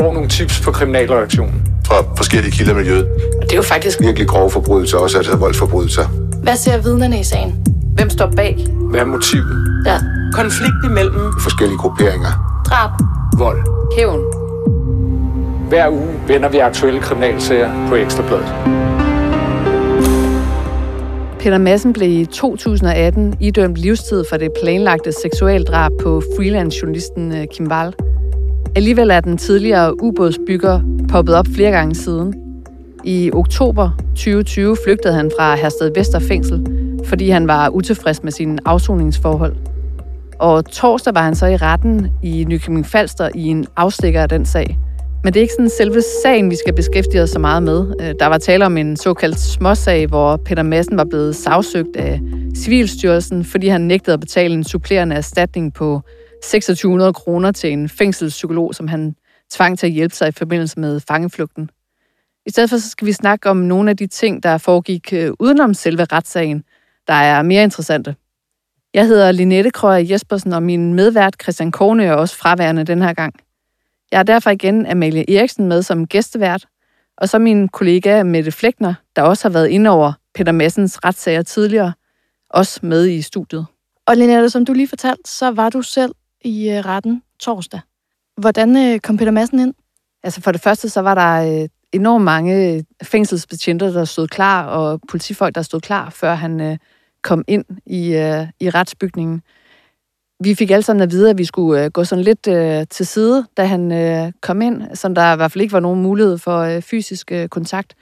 får nogle tips på kriminalreaktionen. Fra forskellige kilder i miljøet. Og det er jo faktisk Virkelig grove forbrydelser, også altså voldsforbrydelser. Hvad ser vidnerne i sagen? Hvem står bag? Hvad er motivet? Ja. Konflikt imellem Forskellige grupperinger. Drab. Vold. Hævn. Hver uge vender vi aktuelle kriminalsager på Ekstrabladet. Peter Madsen blev i 2018 idømt livstid for det planlagte seksualdrab på freelance-journalisten øh, Kim Wall. Alligevel er den tidligere ubådsbygger poppet op flere gange siden. I oktober 2020 flygtede han fra Hersted Vester fængsel, fordi han var utilfreds med sine afsoningsforhold. Og torsdag var han så i retten i Nykøbing Falster i en afstikker af den sag. Men det er ikke sådan selve sagen, vi skal beskæftige os så meget med. Øh, der var tale om en såkaldt småsag, hvor Peter Madsen var blevet sagsøgt af Civilstyrelsen, fordi han nægtede at betale en supplerende erstatning på 2600 kroner til en fængselspsykolog, som han tvang til at hjælpe sig i forbindelse med fangeflugten. I stedet for så skal vi snakke om nogle af de ting, der foregik øh, udenom selve retssagen, der er mere interessante. Jeg hedder Linette Krøger Jespersen, og min medvært Christian Korne er også fraværende den her gang. Jeg er derfor igen Amalie Eriksen med som gæstevært, og så min kollega Mette Flækner, der også har været inde over Peter Massens retssager tidligere, også med i studiet. Og Linette, som du lige fortalte, så var du selv i øh, retten torsdag. Hvordan øh, kom Peter Madsen ind? Altså for det første, så var der øh, enormt mange fængselsbetjente, der stod klar, og politifolk, der stod klar, før han kom ind i, i retsbygningen. Vi fik alle sammen at vide, at vi skulle gå sådan lidt til side, da han kom ind, så der i hvert fald ikke var nogen mulighed for fysisk kontakt.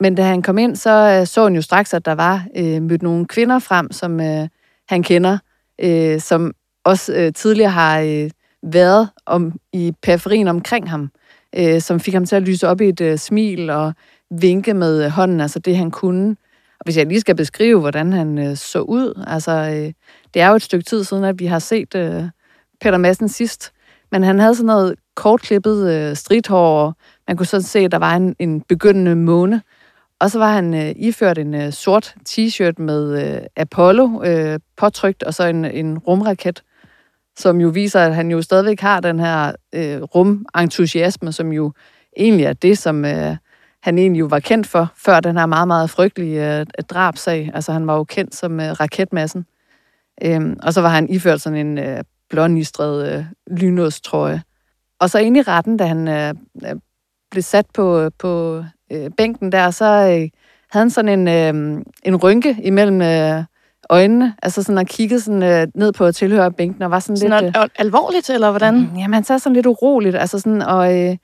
Men da han kom ind, så så han jo straks, at der var øh, mødt nogle kvinder frem, som øh, han kender, øh, som også øh, tidligere har øh, været om, i periferien omkring ham, øh, som fik ham til at lyse op i et øh, smil og vinke med øh, hånden, altså det han kunne. Og hvis jeg lige skal beskrive, hvordan han øh, så ud, altså øh, det er jo et stykke tid siden, at vi har set øh, Peter Madsen sidst, men han havde sådan noget kortklippet øh, stridthår, og man kunne sådan se, at der var en, en begyndende måne. Og så var han øh, iført en øh, sort t-shirt med øh, Apollo øh, påtrykt, og så en, en rumraket, som jo viser, at han jo stadigvæk har den her øh, rumentusiasme, som jo egentlig er det, som øh, han egentlig jo var kendt for, før den her meget, meget frygtelige øh, drabsag. Altså han var jo kendt som øh, raketmassen. Øhm, og så var han iført sådan en øh, blånistret øh, lynåstrøje. Og så inde i retten, da han øh, øh, blev sat på, øh, på øh, bænken der, så øh, havde han sådan en, øh, en rynke imellem øh, øjnene, altså sådan og kiggede sådan, øh, ned på tilhørerbænken og var sådan, Sådan lidt... al- al- alvorligt, eller hvordan? Øh, jamen, han sad sådan lidt uroligt, altså sådan, og, øh,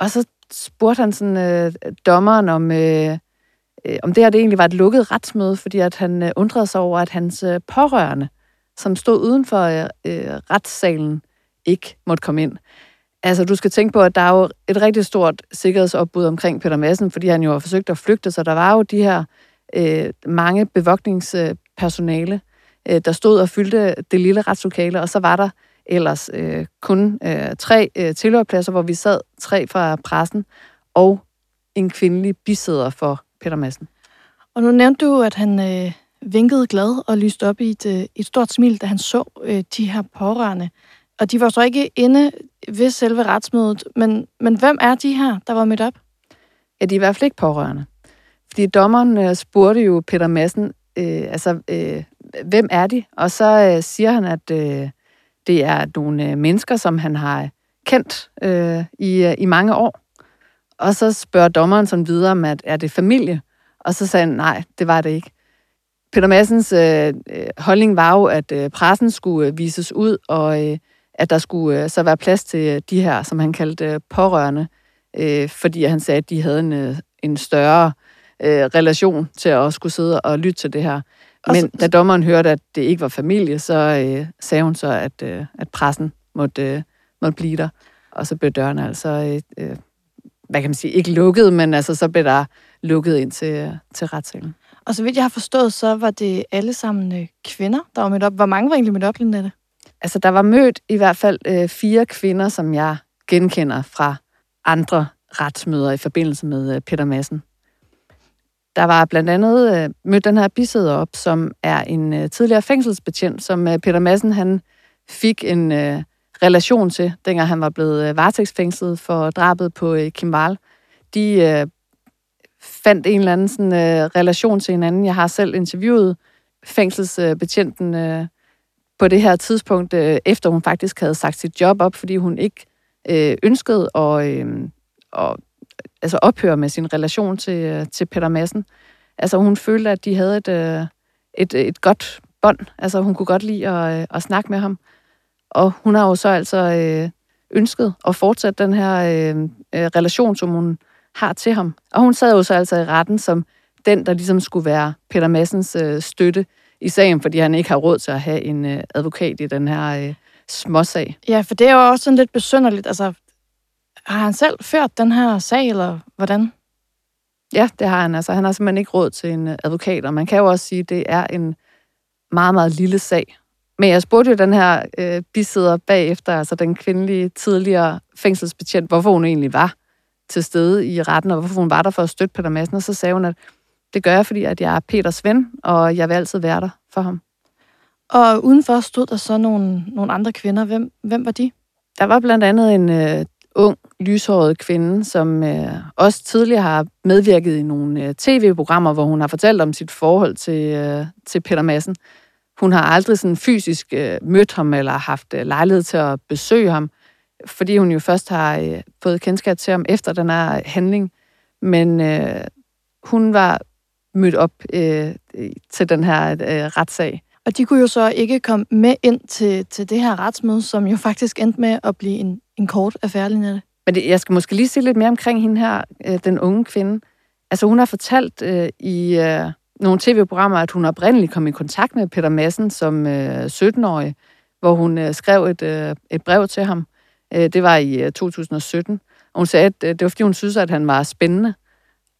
og så spurgte han sådan øh, dommeren om, øh, øh, om det her det egentlig var et lukket retsmøde, fordi at han øh, undrede sig over, at hans øh, pårørende, som stod uden for øh, øh, retssalen, ikke måtte komme ind. Altså, du skal tænke på, at der er jo et rigtig stort sikkerhedsopbud omkring Peter Madsen, fordi han jo har forsøgt at flygte, så der var jo de her øh, mange bevogtningspersonale, øh, der stod og fyldte det lille retslokale, og så var der ellers øh, kun øh, tre øh, tilhørpladser, hvor vi sad tre fra pressen, og en kvindelig bisæder for Peter Madsen. Og nu nævnte du, at han øh, vinkede glad og lyste op i et, øh, et stort smil, da han så øh, de her pårørende. Og de var så ikke inde ved selve retsmødet, men, men hvem er de her, der var mødt op? Ja, de er i hvert fald ikke pårørende. Fordi dommeren øh, spurgte jo Peter Madsen, øh, altså, øh, hvem er de? Og så øh, siger han, at øh, det er nogle øh, mennesker, som han har kendt øh, i, øh, i mange år. Og så spørger dommeren sådan videre om, at er det familie? Og så sagde han, nej, det var det ikke. Peter Massens øh, øh, holdning var jo, at øh, pressen skulle øh, vises ud, og øh, at der skulle øh, så være plads til øh, de her, som han kaldte øh, pårørende, øh, fordi han sagde, at de havde en, øh, en større øh, relation til at skulle sidde og lytte til det her. Men så- da dommeren hørte, at det ikke var familie, så øh, sagde hun så, at, øh, at pressen måtte, øh, måtte blive der. Og så blev dørene altså, øh, øh, hvad kan man sige, ikke lukket, men altså så blev der lukket ind til, til retssalen. Og så vidt jeg har forstået, så var det alle sammen øh, kvinder, der var mødt op. Hvor mange var egentlig mødt op, Linette? Altså, der var mødt i hvert fald øh, fire kvinder, som jeg genkender fra andre retsmøder i forbindelse med øh, Peter Madsen. Der var blandt andet øh, mødt den her bisæder op, som er en øh, tidligere fængselsbetjent, som øh, Peter Madsen han fik en øh, relation til, dengang han var blevet øh, varetægtsfængslet for drabet på øh, Kim Wall. De øh, fandt en eller anden sådan, øh, relation til hinanden. Jeg har selv interviewet fængselsbetjenten øh, på det her tidspunkt, øh, efter hun faktisk havde sagt sit job op, fordi hun ikke øh, ønskede at, øh, at altså ophøre med sin relation til, øh, til Peter Madsen. Altså hun følte, at de havde et, øh, et, et godt bånd. Altså hun kunne godt lide at, øh, at snakke med ham. Og hun har jo så altså øh, ønsket at fortsætte den her øh, relation, som hun har til ham. Og hun sad jo så altså i retten som den, der ligesom skulle være Peter Massens øh, støtte i sagen, fordi han ikke har råd til at have en øh, advokat i den her øh, småsag. Ja, for det er jo også sådan lidt besynderligt. Altså, har han selv ført den her sag, eller hvordan? Ja, det har han. Altså, han har simpelthen ikke råd til en øh, advokat, og man kan jo også sige, at det er en meget, meget lille sag. Men jeg spurgte jo den her øh, bisidder bagefter, altså den kvindelige tidligere fængselsbetjent, hvorfor hun egentlig var til stede i retten, og hvorfor hun var der for at støtte Peter Madsen, og så sagde hun, at det gør jeg, fordi at jeg er Peters ven, og jeg vil altid være der for ham. Og udenfor stod der så nogle, nogle andre kvinder. Hvem, hvem var de? Der var blandt andet en øh, ung, lyshåret kvinde, som øh, også tidligere har medvirket i nogle øh, tv-programmer, hvor hun har fortalt om sit forhold til, øh, til Peter Madsen. Hun har aldrig sådan fysisk øh, mødt ham eller haft øh, lejlighed til at besøge ham, fordi hun jo først har øh, fået kendskab til ham efter den her handling. Men øh, hun var mødt op øh, til den her øh, retssag. Og de kunne jo så ikke komme med ind til, til det her retsmøde, som jo faktisk endte med at blive en, en kort affære, Linette. Men det, jeg skal måske lige sige lidt mere omkring hende her, øh, den unge kvinde. Altså hun har fortalt øh, i øh, nogle tv-programmer, at hun oprindeligt kom i kontakt med Peter Madsen som øh, 17-årig, hvor hun øh, skrev et, øh, et brev til ham. Øh, det var i øh, 2017. Og hun sagde, at øh, det var fordi, hun synes, at han var spændende.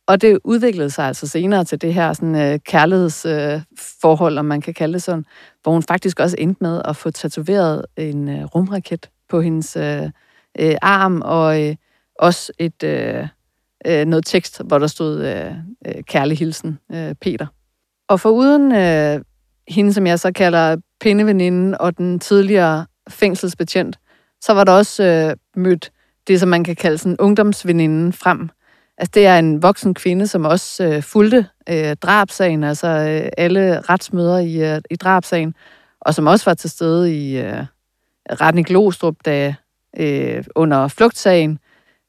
Og det udviklede sig altså senere til det her sådan, øh, kærlighedsforhold, øh, om man kan kalde det sådan, hvor hun faktisk også endte med at få tatoveret en øh, rumraket på hendes øh, øh, arm, og øh, også et øh, øh, noget tekst, hvor der stod øh, øh, kærlig hilsen, øh, Peter. Og for uden øh, hende, som jeg så kalder pindeveninden og den tidligere fængselsbetjent, så var der også øh, mødt det, som man kan kalde sådan ungdomsveninden frem, Altså, det er en voksen kvinde, som også øh, fulgte øh, drabsagen, altså øh, alle retsmøder i, øh, i drabsagen, og som også var til stede i øh, retten i Glostrup, da, øh, under flugtsagen,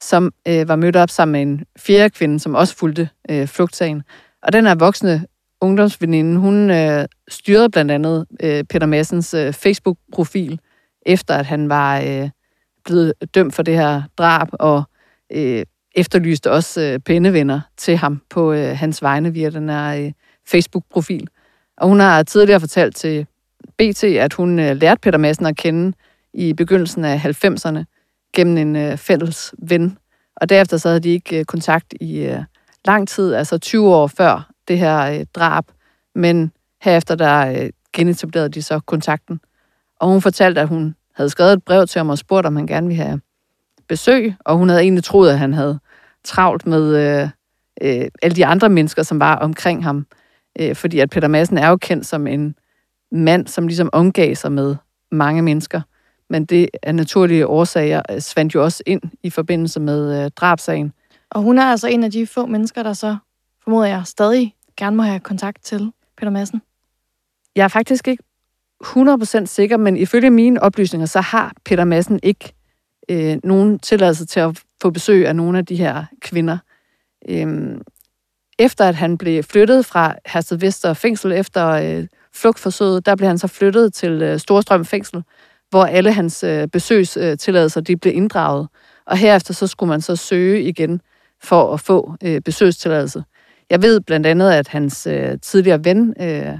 som øh, var mødt op sammen med en fjerde kvinde, som også fulgte øh, flugtsagen. Og den her voksne ungdomsveninde, hun øh, styrede blandt andet øh, Peter Massens øh, Facebook-profil, efter at han var øh, blevet dømt for det her drab, og øh, efterlyste også øh, pændevenner til ham på øh, hans vegne via den her øh, Facebook-profil. Og hun har tidligere fortalt til BT, at hun øh, lærte Peter Madsen at kende i begyndelsen af 90'erne gennem en øh, fælles ven. Og derefter så havde de ikke øh, kontakt i øh, lang tid, altså 20 år før det her øh, drab. Men herefter der øh, genetablerede de så kontakten. Og hun fortalte, at hun havde skrevet et brev til ham og spurgt, om han gerne ville have besøg, og hun havde egentlig troet, at han havde travlt med øh, øh, alle de andre mennesker, som var omkring ham. Øh, fordi at Peter Madsen er jo kendt som en mand, som ligesom omgav sig med mange mennesker. Men det er naturlige årsager øh, svandt jo også ind i forbindelse med øh, drabsagen. Og hun er altså en af de få mennesker, der så, formoder jeg, stadig gerne må have kontakt til Peter Madsen. Jeg er faktisk ikke 100% sikker, men ifølge mine oplysninger, så har Peter Madsen ikke øh, nogen tilladelse til at få besøg af nogle af de her kvinder. Øhm, efter at han blev flyttet fra Hersted Vester fængsel efter øh, flugtforsøget, der blev han så flyttet til øh, Storstrøm fængsel, hvor alle hans øh, besøgstilladelser de blev inddraget. Og herefter så skulle man så søge igen for at få øh, besøgstilladelse. Jeg ved blandt andet, at hans øh, tidligere ven, øh,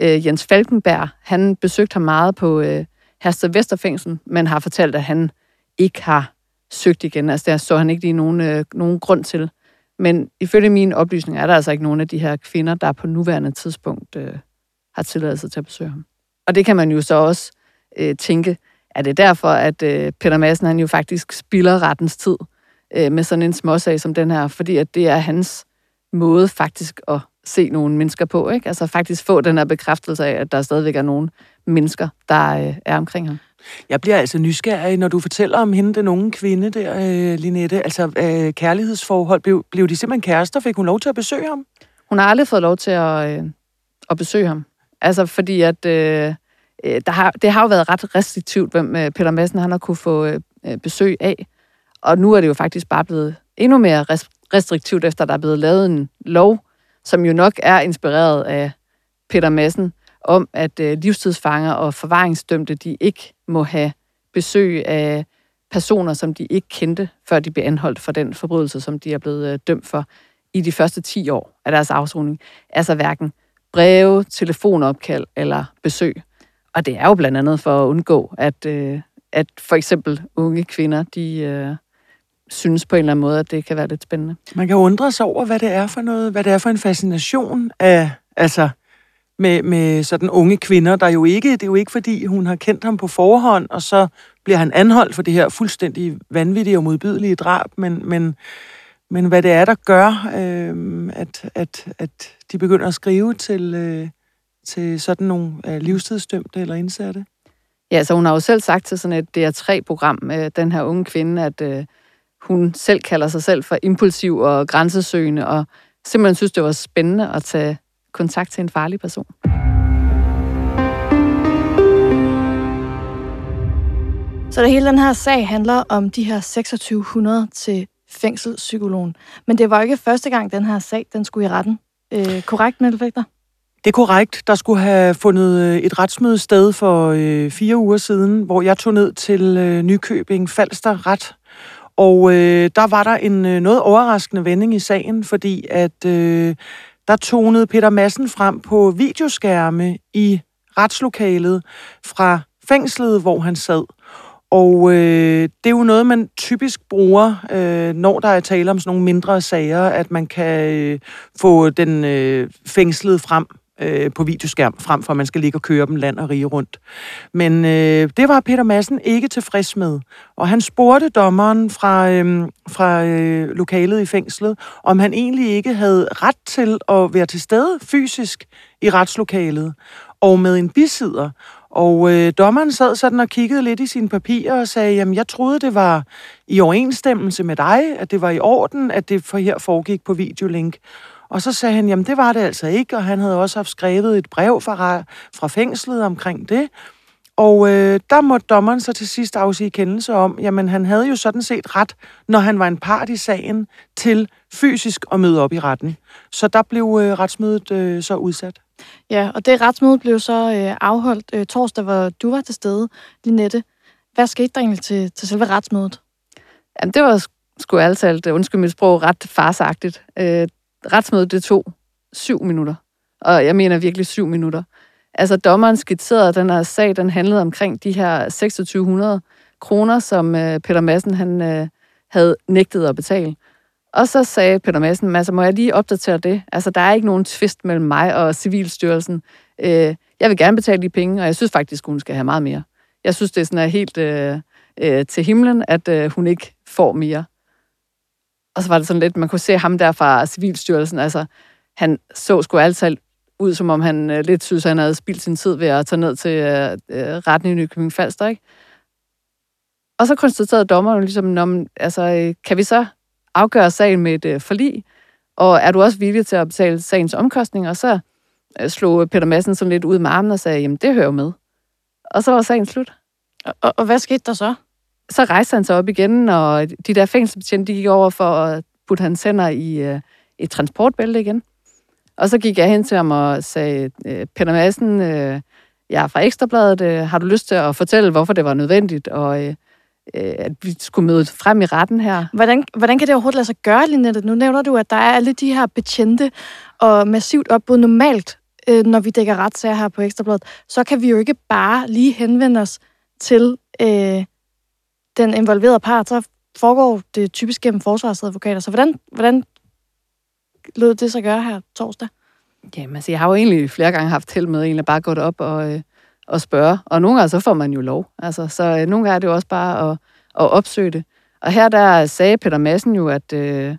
øh, Jens Falkenberg, han besøgte ham meget på øh, Hersted Vesterfængsel, men har fortalt, at han ikke har søgt igen. Altså der så han ikke lige nogen, øh, nogen grund til. Men ifølge mine oplysninger er der altså ikke nogen af de her kvinder, der på nuværende tidspunkt øh, har tilladelse til at besøge ham. Og det kan man jo så også øh, tænke, er det derfor, at øh, Peter Madsen han jo faktisk spilder rettens tid øh, med sådan en småsag som den her, fordi at det er hans måde faktisk at se nogle mennesker på, ikke? Altså faktisk få den her bekræftelse af, at der stadigvæk er nogle mennesker, der øh, er omkring ham. Jeg bliver altså nysgerrig, når du fortæller om hende, den unge kvinde der, øh, Linette. Altså, øh, kærlighedsforhold. Blev, blev de simpelthen kærester? Fik hun lov til at besøge ham? Hun har aldrig fået lov til at, øh, at besøge ham. Altså, fordi at... Øh, øh der har, det har jo været ret restriktivt, hvem øh, Peter Madsen han har kunne få øh, øh besøg af. Og nu er det jo faktisk bare blevet endnu mere restriktivt, efter der er blevet lavet en lov, som jo nok er inspireret af Peter Madsen, om at øh, livstidsfanger og forvaringsdømte, de ikke må have besøg af personer, som de ikke kendte, før de blev anholdt for den forbrydelse, som de er blevet øh, dømt for i de første 10 år af deres afsoning. Altså hverken breve, telefonopkald eller besøg. Og det er jo blandt andet for at undgå, at, øh, at for eksempel unge kvinder, de øh, synes på en eller anden måde, at det kan være lidt spændende. Man kan undre sig over, hvad det er for noget, hvad det er for en fascination af, altså, med, med sådan unge kvinder, der jo ikke, det er jo ikke fordi, hun har kendt ham på forhånd, og så bliver han anholdt for det her fuldstændig vanvittige og modbydelige drab, men, men, men hvad det er, der gør, øh, at, at, at de begynder at skrive til, øh, til sådan nogle øh, livstidsdømte eller indsatte? Ja, så hun har jo selv sagt til sådan et DR3-program, øh, den her unge kvinde, at øh, hun selv kalder sig selv for impulsiv og grænsesøgende, og simpelthen synes, det var spændende at tage kontakt til en farlig person. Så det hele den her sag handler om de her 2600 til fængselspsykologen. Men det var ikke første gang, den her sag den skulle i retten. Øh, korrekt, Mette Fægter? Det er korrekt. Der skulle have fundet øh, et retsmøde sted for øh, fire uger siden, hvor jeg tog ned til øh, Nykøbing Falster Ret. Og øh, der var der en øh, noget overraskende vending i sagen, fordi at øh, der tonede Peter Madsen frem på videoskærme i retslokalet fra fængslet, hvor han sad. Og øh, det er jo noget, man typisk bruger, øh, når der er tale om sådan nogle mindre sager, at man kan øh, få den øh, fængslede frem øh, på videoskærm, frem for at man skal ligge og køre dem land og rige rundt. Men øh, det var Peter Madsen ikke tilfreds med. Og han spurgte dommeren fra, øh, fra øh, lokalet i fængslet, om han egentlig ikke havde ret til at være til stede fysisk i retslokalet og med en bisider. Og øh, dommeren sad sådan og kiggede lidt i sine papirer og sagde, jamen jeg troede, det var i overensstemmelse med dig, at det var i orden, at det for her foregik på videolink. Og så sagde han, jamen det var det altså ikke, og han havde også haft skrevet et brev fra, fra fængslet omkring det. Og øh, der måtte dommeren så til sidst afsige kendelse om, jamen han havde jo sådan set ret, når han var en part i sagen, til fysisk at møde op i retten. Så der blev øh, retsmødet øh, så udsat. Ja, og det retsmøde blev så øh, afholdt øh, torsdag, hvor du var til stede, Linette. Hvad skete der egentlig til, til selve retsmødet? Jamen, det var sgu altid, undskyld mit sprog, ret farsagtigt. Øh, retsmødet, det tog syv minutter. Og jeg mener virkelig syv minutter. Altså, dommeren skitserede den her sag, den handlede omkring de her 2600 kroner, som øh, Peter Madsen han, øh, havde nægtet at betale. Og så sagde Peter Madsen, altså må jeg lige opdatere det? Altså, der er ikke nogen tvist mellem mig og Civilstyrelsen. Øh, jeg vil gerne betale de penge, og jeg synes faktisk, hun skal have meget mere. Jeg synes, det er sådan er helt øh, øh, til himlen, at øh, hun ikke får mere. Og så var det sådan lidt, man kunne se ham der fra Civilstyrelsen, altså han så sgu altid ud, som om han øh, lidt synes, han havde spildt sin tid ved at tage ned til øh, øh retten i Nykøbing Falster, ikke? Og så konstaterede dommeren ligesom, Nå, altså, øh, kan vi så afgøre sagen med et øh, forlig? Og er du også villig til at betale sagens omkostninger? Og så øh, slog Peter Madsen sådan lidt ud med armen og sagde, jamen det hører med. Og så var sagen slut. Og, og hvad skete der så? Så rejste han sig op igen, og de der fængselsbetjente, de gik over for at putte hans hænder i øh, et transportbælte igen. Og så gik jeg hen til ham og sagde, øh, Peter Madsen, øh, jeg er fra Ekstrabladet, øh, har du lyst til at fortælle, hvorfor det var nødvendigt, og øh, øh, at vi skulle møde frem i retten her? Hvordan, hvordan kan det overhovedet lade sig gøre, Linette? Nu nævner du, at der er alle de her betjente og massivt opbud normalt, øh, når vi dækker retssager her på Ekstrabladet. Så kan vi jo ikke bare lige henvende os til... Øh, den involverede part, så foregår det typisk gennem forsvarsadvokater. Så hvordan, hvordan lød det så gøre her torsdag? Jamen, altså, jeg har jo egentlig flere gange haft held med egentlig bare gået op og, øh, og spørge. Og nogle gange så får man jo lov. Altså, så øh, nogle gange er det jo også bare at, at opsøge det. Og her der sagde Peter Madsen jo, at øh,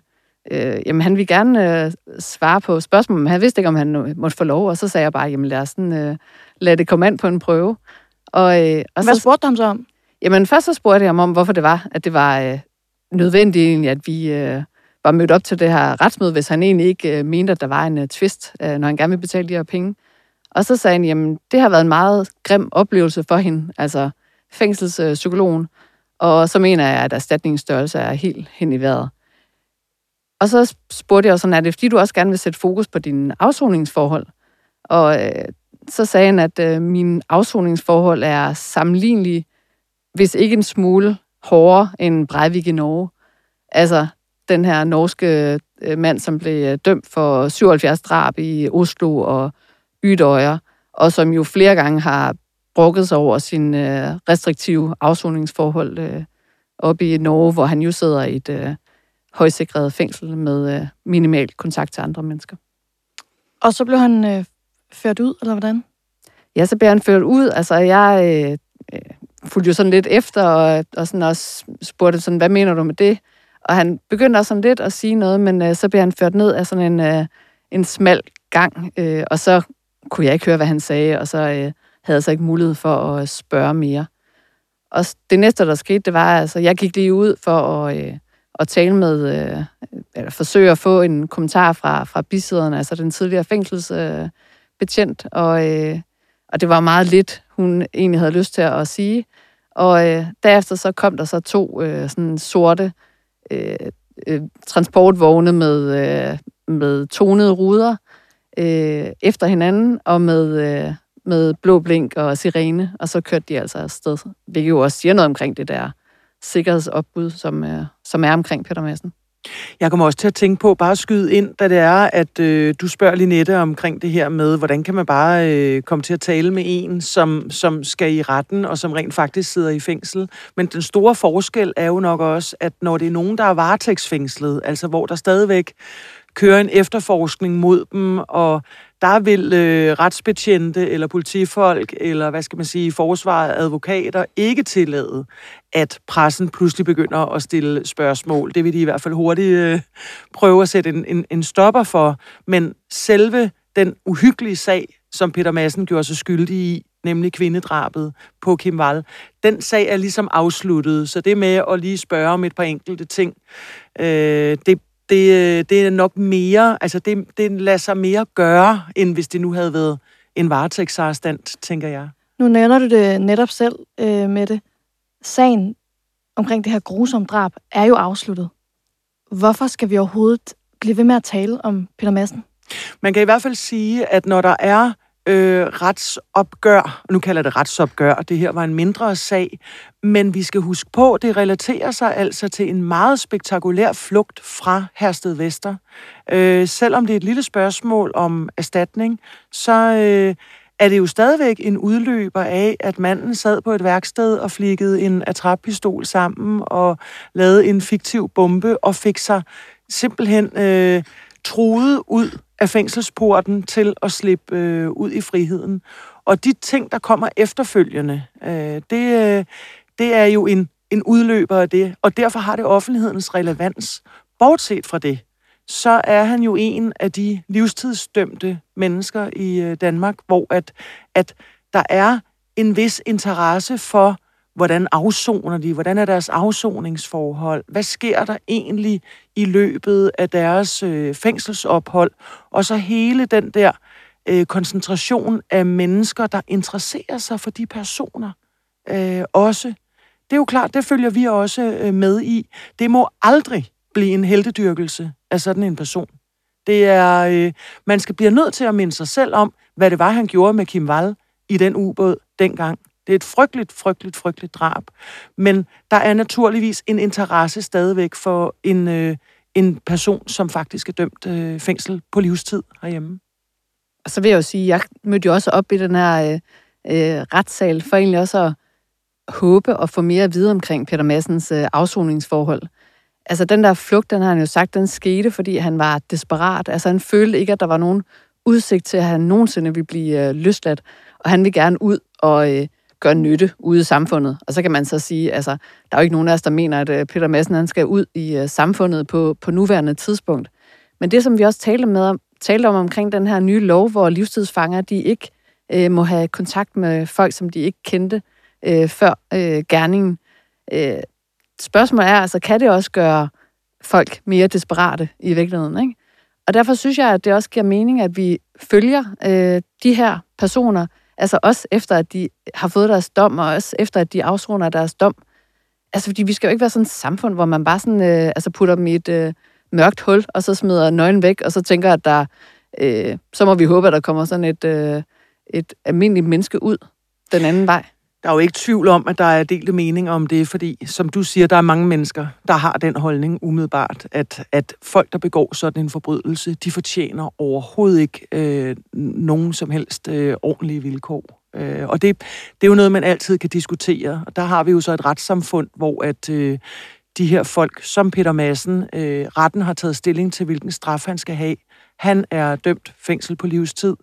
øh, jamen, han ville gerne øh, svare på spørgsmål, men han vidste ikke, om han måtte få lov. Og så sagde jeg bare, jamen lad, os sådan, øh, lad det komme an på en prøve. Og, øh, og Hvad så, spurgte du ham så om? Jamen, først så spurgte jeg ham om, hvorfor det var, at det var øh, nødvendigt egentlig, at vi øh, var mødt op til det her retsmøde, hvis han egentlig ikke øh, mente, at der var en øh, tvist, øh, når han gerne ville betale de her penge. Og så sagde han, jamen, det har været en meget grim oplevelse for hende, altså fængselspsykologen. Og så mener jeg, at erstatningens størrelse er helt hen i vejret. Og så spurgte jeg også sådan, er det fordi, du også gerne vil sætte fokus på dine afsoningsforhold? Og øh, så sagde han, at øh, mine afsoningsforhold er sammenlignelige, hvis ikke en smule hårdere end Breivik i Norge. Altså den her norske øh, mand, som blev øh, dømt for 77 drab i Oslo og Ydøjer, og som jo flere gange har brokket sig over sin øh, restriktive afsoningsforhold øh, oppe i Norge, hvor han jo sidder i et øh, højsikret fængsel med øh, minimal kontakt til andre mennesker. Og så blev han øh, ført ud, eller hvordan? Ja, så bliver han ført ud. Altså, jeg øh, fulgte jo sådan lidt efter, og, og sådan også spurgte sådan, hvad mener du med det? Og han begyndte også sådan lidt at sige noget, men øh, så blev han ført ned af sådan en, øh, en smal gang, øh, og så kunne jeg ikke høre, hvad han sagde, og så øh, havde jeg så ikke mulighed for at spørge mere. Og det næste, der skete, det var, altså, jeg gik lige ud for at, øh, at tale med, øh, eller forsøge at få en kommentar fra, fra bisideren, altså den tidligere fængselsbetjent, øh, betjent, og, øh, og det var meget lidt, hun egentlig havde lyst til at sige. Og øh, derefter så kom der så to øh, sådan sorte øh, øh, transportvogne med, øh, med tonede ruder øh, efter hinanden, og med, øh, med blå blink og sirene, og så kørte de altså afsted. Hvilket jo også siger noget omkring det der sikkerhedsopbud, som, øh, som er omkring Peter Madsen. Jeg kommer også til at tænke på bare at skyde ind, da det er, at øh, du spørger Linette omkring det her med, hvordan kan man bare øh, komme til at tale med en, som, som skal i retten, og som rent faktisk sidder i fængsel. Men den store forskel er jo nok også, at når det er nogen, der er varetægtsfængslet, altså hvor der stadigvæk kører en efterforskning mod dem, og der vil øh, retsbetjente eller politifolk, eller hvad skal man sige, forsvaret, advokater, ikke tillade, at pressen pludselig begynder at stille spørgsmål. Det vil de i hvert fald hurtigt øh, prøve at sætte en, en, en stopper for. Men selve den uhyggelige sag, som Peter Madsen gjorde sig skyldig i, nemlig kvindedrabet på Kim Wall, den sag er ligesom afsluttet. Så det med at lige spørge om et par enkelte ting, øh, det, det, øh, det er nok mere, altså det, det lader sig mere gøre, end hvis det nu havde været en varetægtsarrestant, tænker jeg. Nu nævner du det netop selv øh, med det. Sagen omkring det her grusomme drab er jo afsluttet. Hvorfor skal vi overhovedet blive ved med at tale om Peter Madsen? Man kan i hvert fald sige, at når der er øh, retsopgør, nu kalder det retsopgør, det her var en mindre sag, men vi skal huske på, det relaterer sig altså til en meget spektakulær flugt fra Hersted Vester. Øh, selvom det er et lille spørgsmål om erstatning, så øh, er det jo stadigvæk en udløber af, at manden sad på et værksted og flikkede en attrappistol sammen og lavede en fiktiv bombe og fik sig simpelthen øh, truet ud af fængselsporten til at slippe øh, ud i friheden. Og de ting, der kommer efterfølgende, øh, det, øh, det er jo en, en udløber af det, og derfor har det offentlighedens relevans. Bortset fra det, så er han jo en af de livstidsdømte mennesker i øh, Danmark, hvor at, at der er en vis interesse for, hvordan afsoner de, hvordan er deres afsoningsforhold, hvad sker der egentlig i løbet af deres øh, fængselsophold, og så hele den der øh, koncentration af mennesker, der interesserer sig for de personer øh, også. Det er jo klart, det følger vi også øh, med i. Det må aldrig blive en heldedyrkelse af sådan en person. Det er, øh, man skal blive nødt til at minde sig selv om, hvad det var, han gjorde med Kim Wall i den ubåd dengang. Det er et frygteligt, frygteligt, frygteligt drab. Men der er naturligvis en interesse stadigvæk for en, øh, en person, som faktisk er dømt øh, fængsel på livstid herhjemme. Og så vil jeg jo sige, jeg mødte jo også op i den her øh, øh, retssal, for egentlig også at håbe og få mere at vide omkring Peter Massens øh, afsoningsforhold. Altså den der flugt, den har han jo sagt, den skete, fordi han var desperat. Altså han følte ikke, at der var nogen udsigt til, at han nogensinde ville blive øh, løsladt. Og han vil gerne ud og øh, gøre nytte ude i samfundet. Og så kan man så sige, altså, der er jo ikke nogen af os, der mener, at øh, Peter Madsen han skal ud i øh, samfundet på, på nuværende tidspunkt. Men det, som vi også talte, med om, talte om omkring den her nye lov, hvor livstidsfanger, de ikke øh, må have kontakt med folk, som de ikke kendte øh, før øh, gerningen. Øh, spørgsmålet er altså, kan det også gøre folk mere desperate i virkeligheden, ikke? Og derfor synes jeg, at det også giver mening, at vi følger øh, de her personer, altså også efter, at de har fået deres dom, og også efter, at de afsoner deres dom. Altså, fordi vi skal jo ikke være sådan et samfund, hvor man bare sådan, øh, altså putter dem i et øh, mørkt hul, og så smider nøglen væk, og så tænker, at der, øh, så må vi håbe, at der kommer sådan et, øh, et almindeligt menneske ud den anden vej. Der er jo ikke tvivl om, at der er delte mening om det, fordi, som du siger, der er mange mennesker, der har den holdning umiddelbart, at, at folk, der begår sådan en forbrydelse, de fortjener overhovedet ikke øh, nogen som helst øh, ordentlige vilkår. Øh, og det, det er jo noget, man altid kan diskutere. Og der har vi jo så et retssamfund, hvor at øh, de her folk, som Peter Madsen, øh, retten har taget stilling til, hvilken straf han skal have. Han er dømt fængsel på livstid.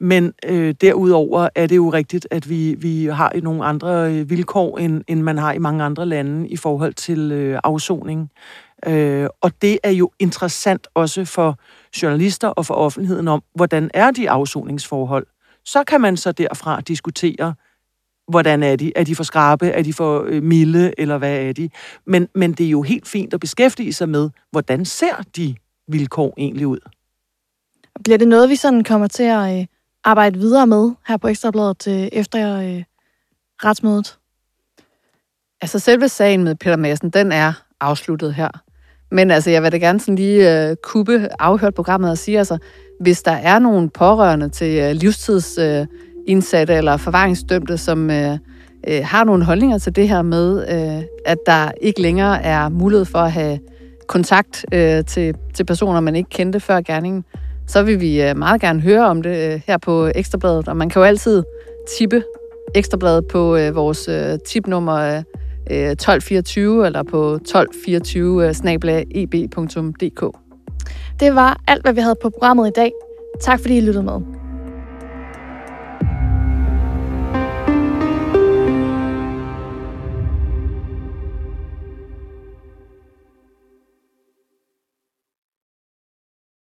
Men øh, derudover er det jo rigtigt, at vi, vi har i nogle andre øh, vilkår, end, end man har i mange andre lande i forhold til øh, afsoning. Øh, og det er jo interessant også for journalister og for offentligheden om, hvordan er de afsoningsforhold. Så kan man så derfra diskutere, hvordan er de? Er de for skarpe? Er de for øh, milde? Eller hvad er de? Men, men det er jo helt fint at beskæftige sig med, hvordan ser de vilkår egentlig ud? Bliver det noget, vi sådan kommer til at... Øh, Arbejde videre med her på Ekstrabladet øh, efter øh, retsmødet? Altså selve sagen med Peter Madsen, den er afsluttet her. Men altså, jeg vil da gerne sådan lige øh, kubbe afhørt programmet og sige, altså, hvis der er nogen pårørende til øh, livstidsindsatte øh, eller forvaringsdømte, som øh, øh, har nogle holdninger til det her med, øh, at der ikke længere er mulighed for at have kontakt øh, til, til personer, man ikke kendte før gerningen, så vil vi øh, meget gerne høre om det øh, her på Ekstrabladet. Og man kan jo altid tippe Ekstrabladet på øh, vores tipnummer 1224 eller på 1224 eb.dk. Det var alt, hvad vi havde på programmet i dag. Tak fordi I lyttede med.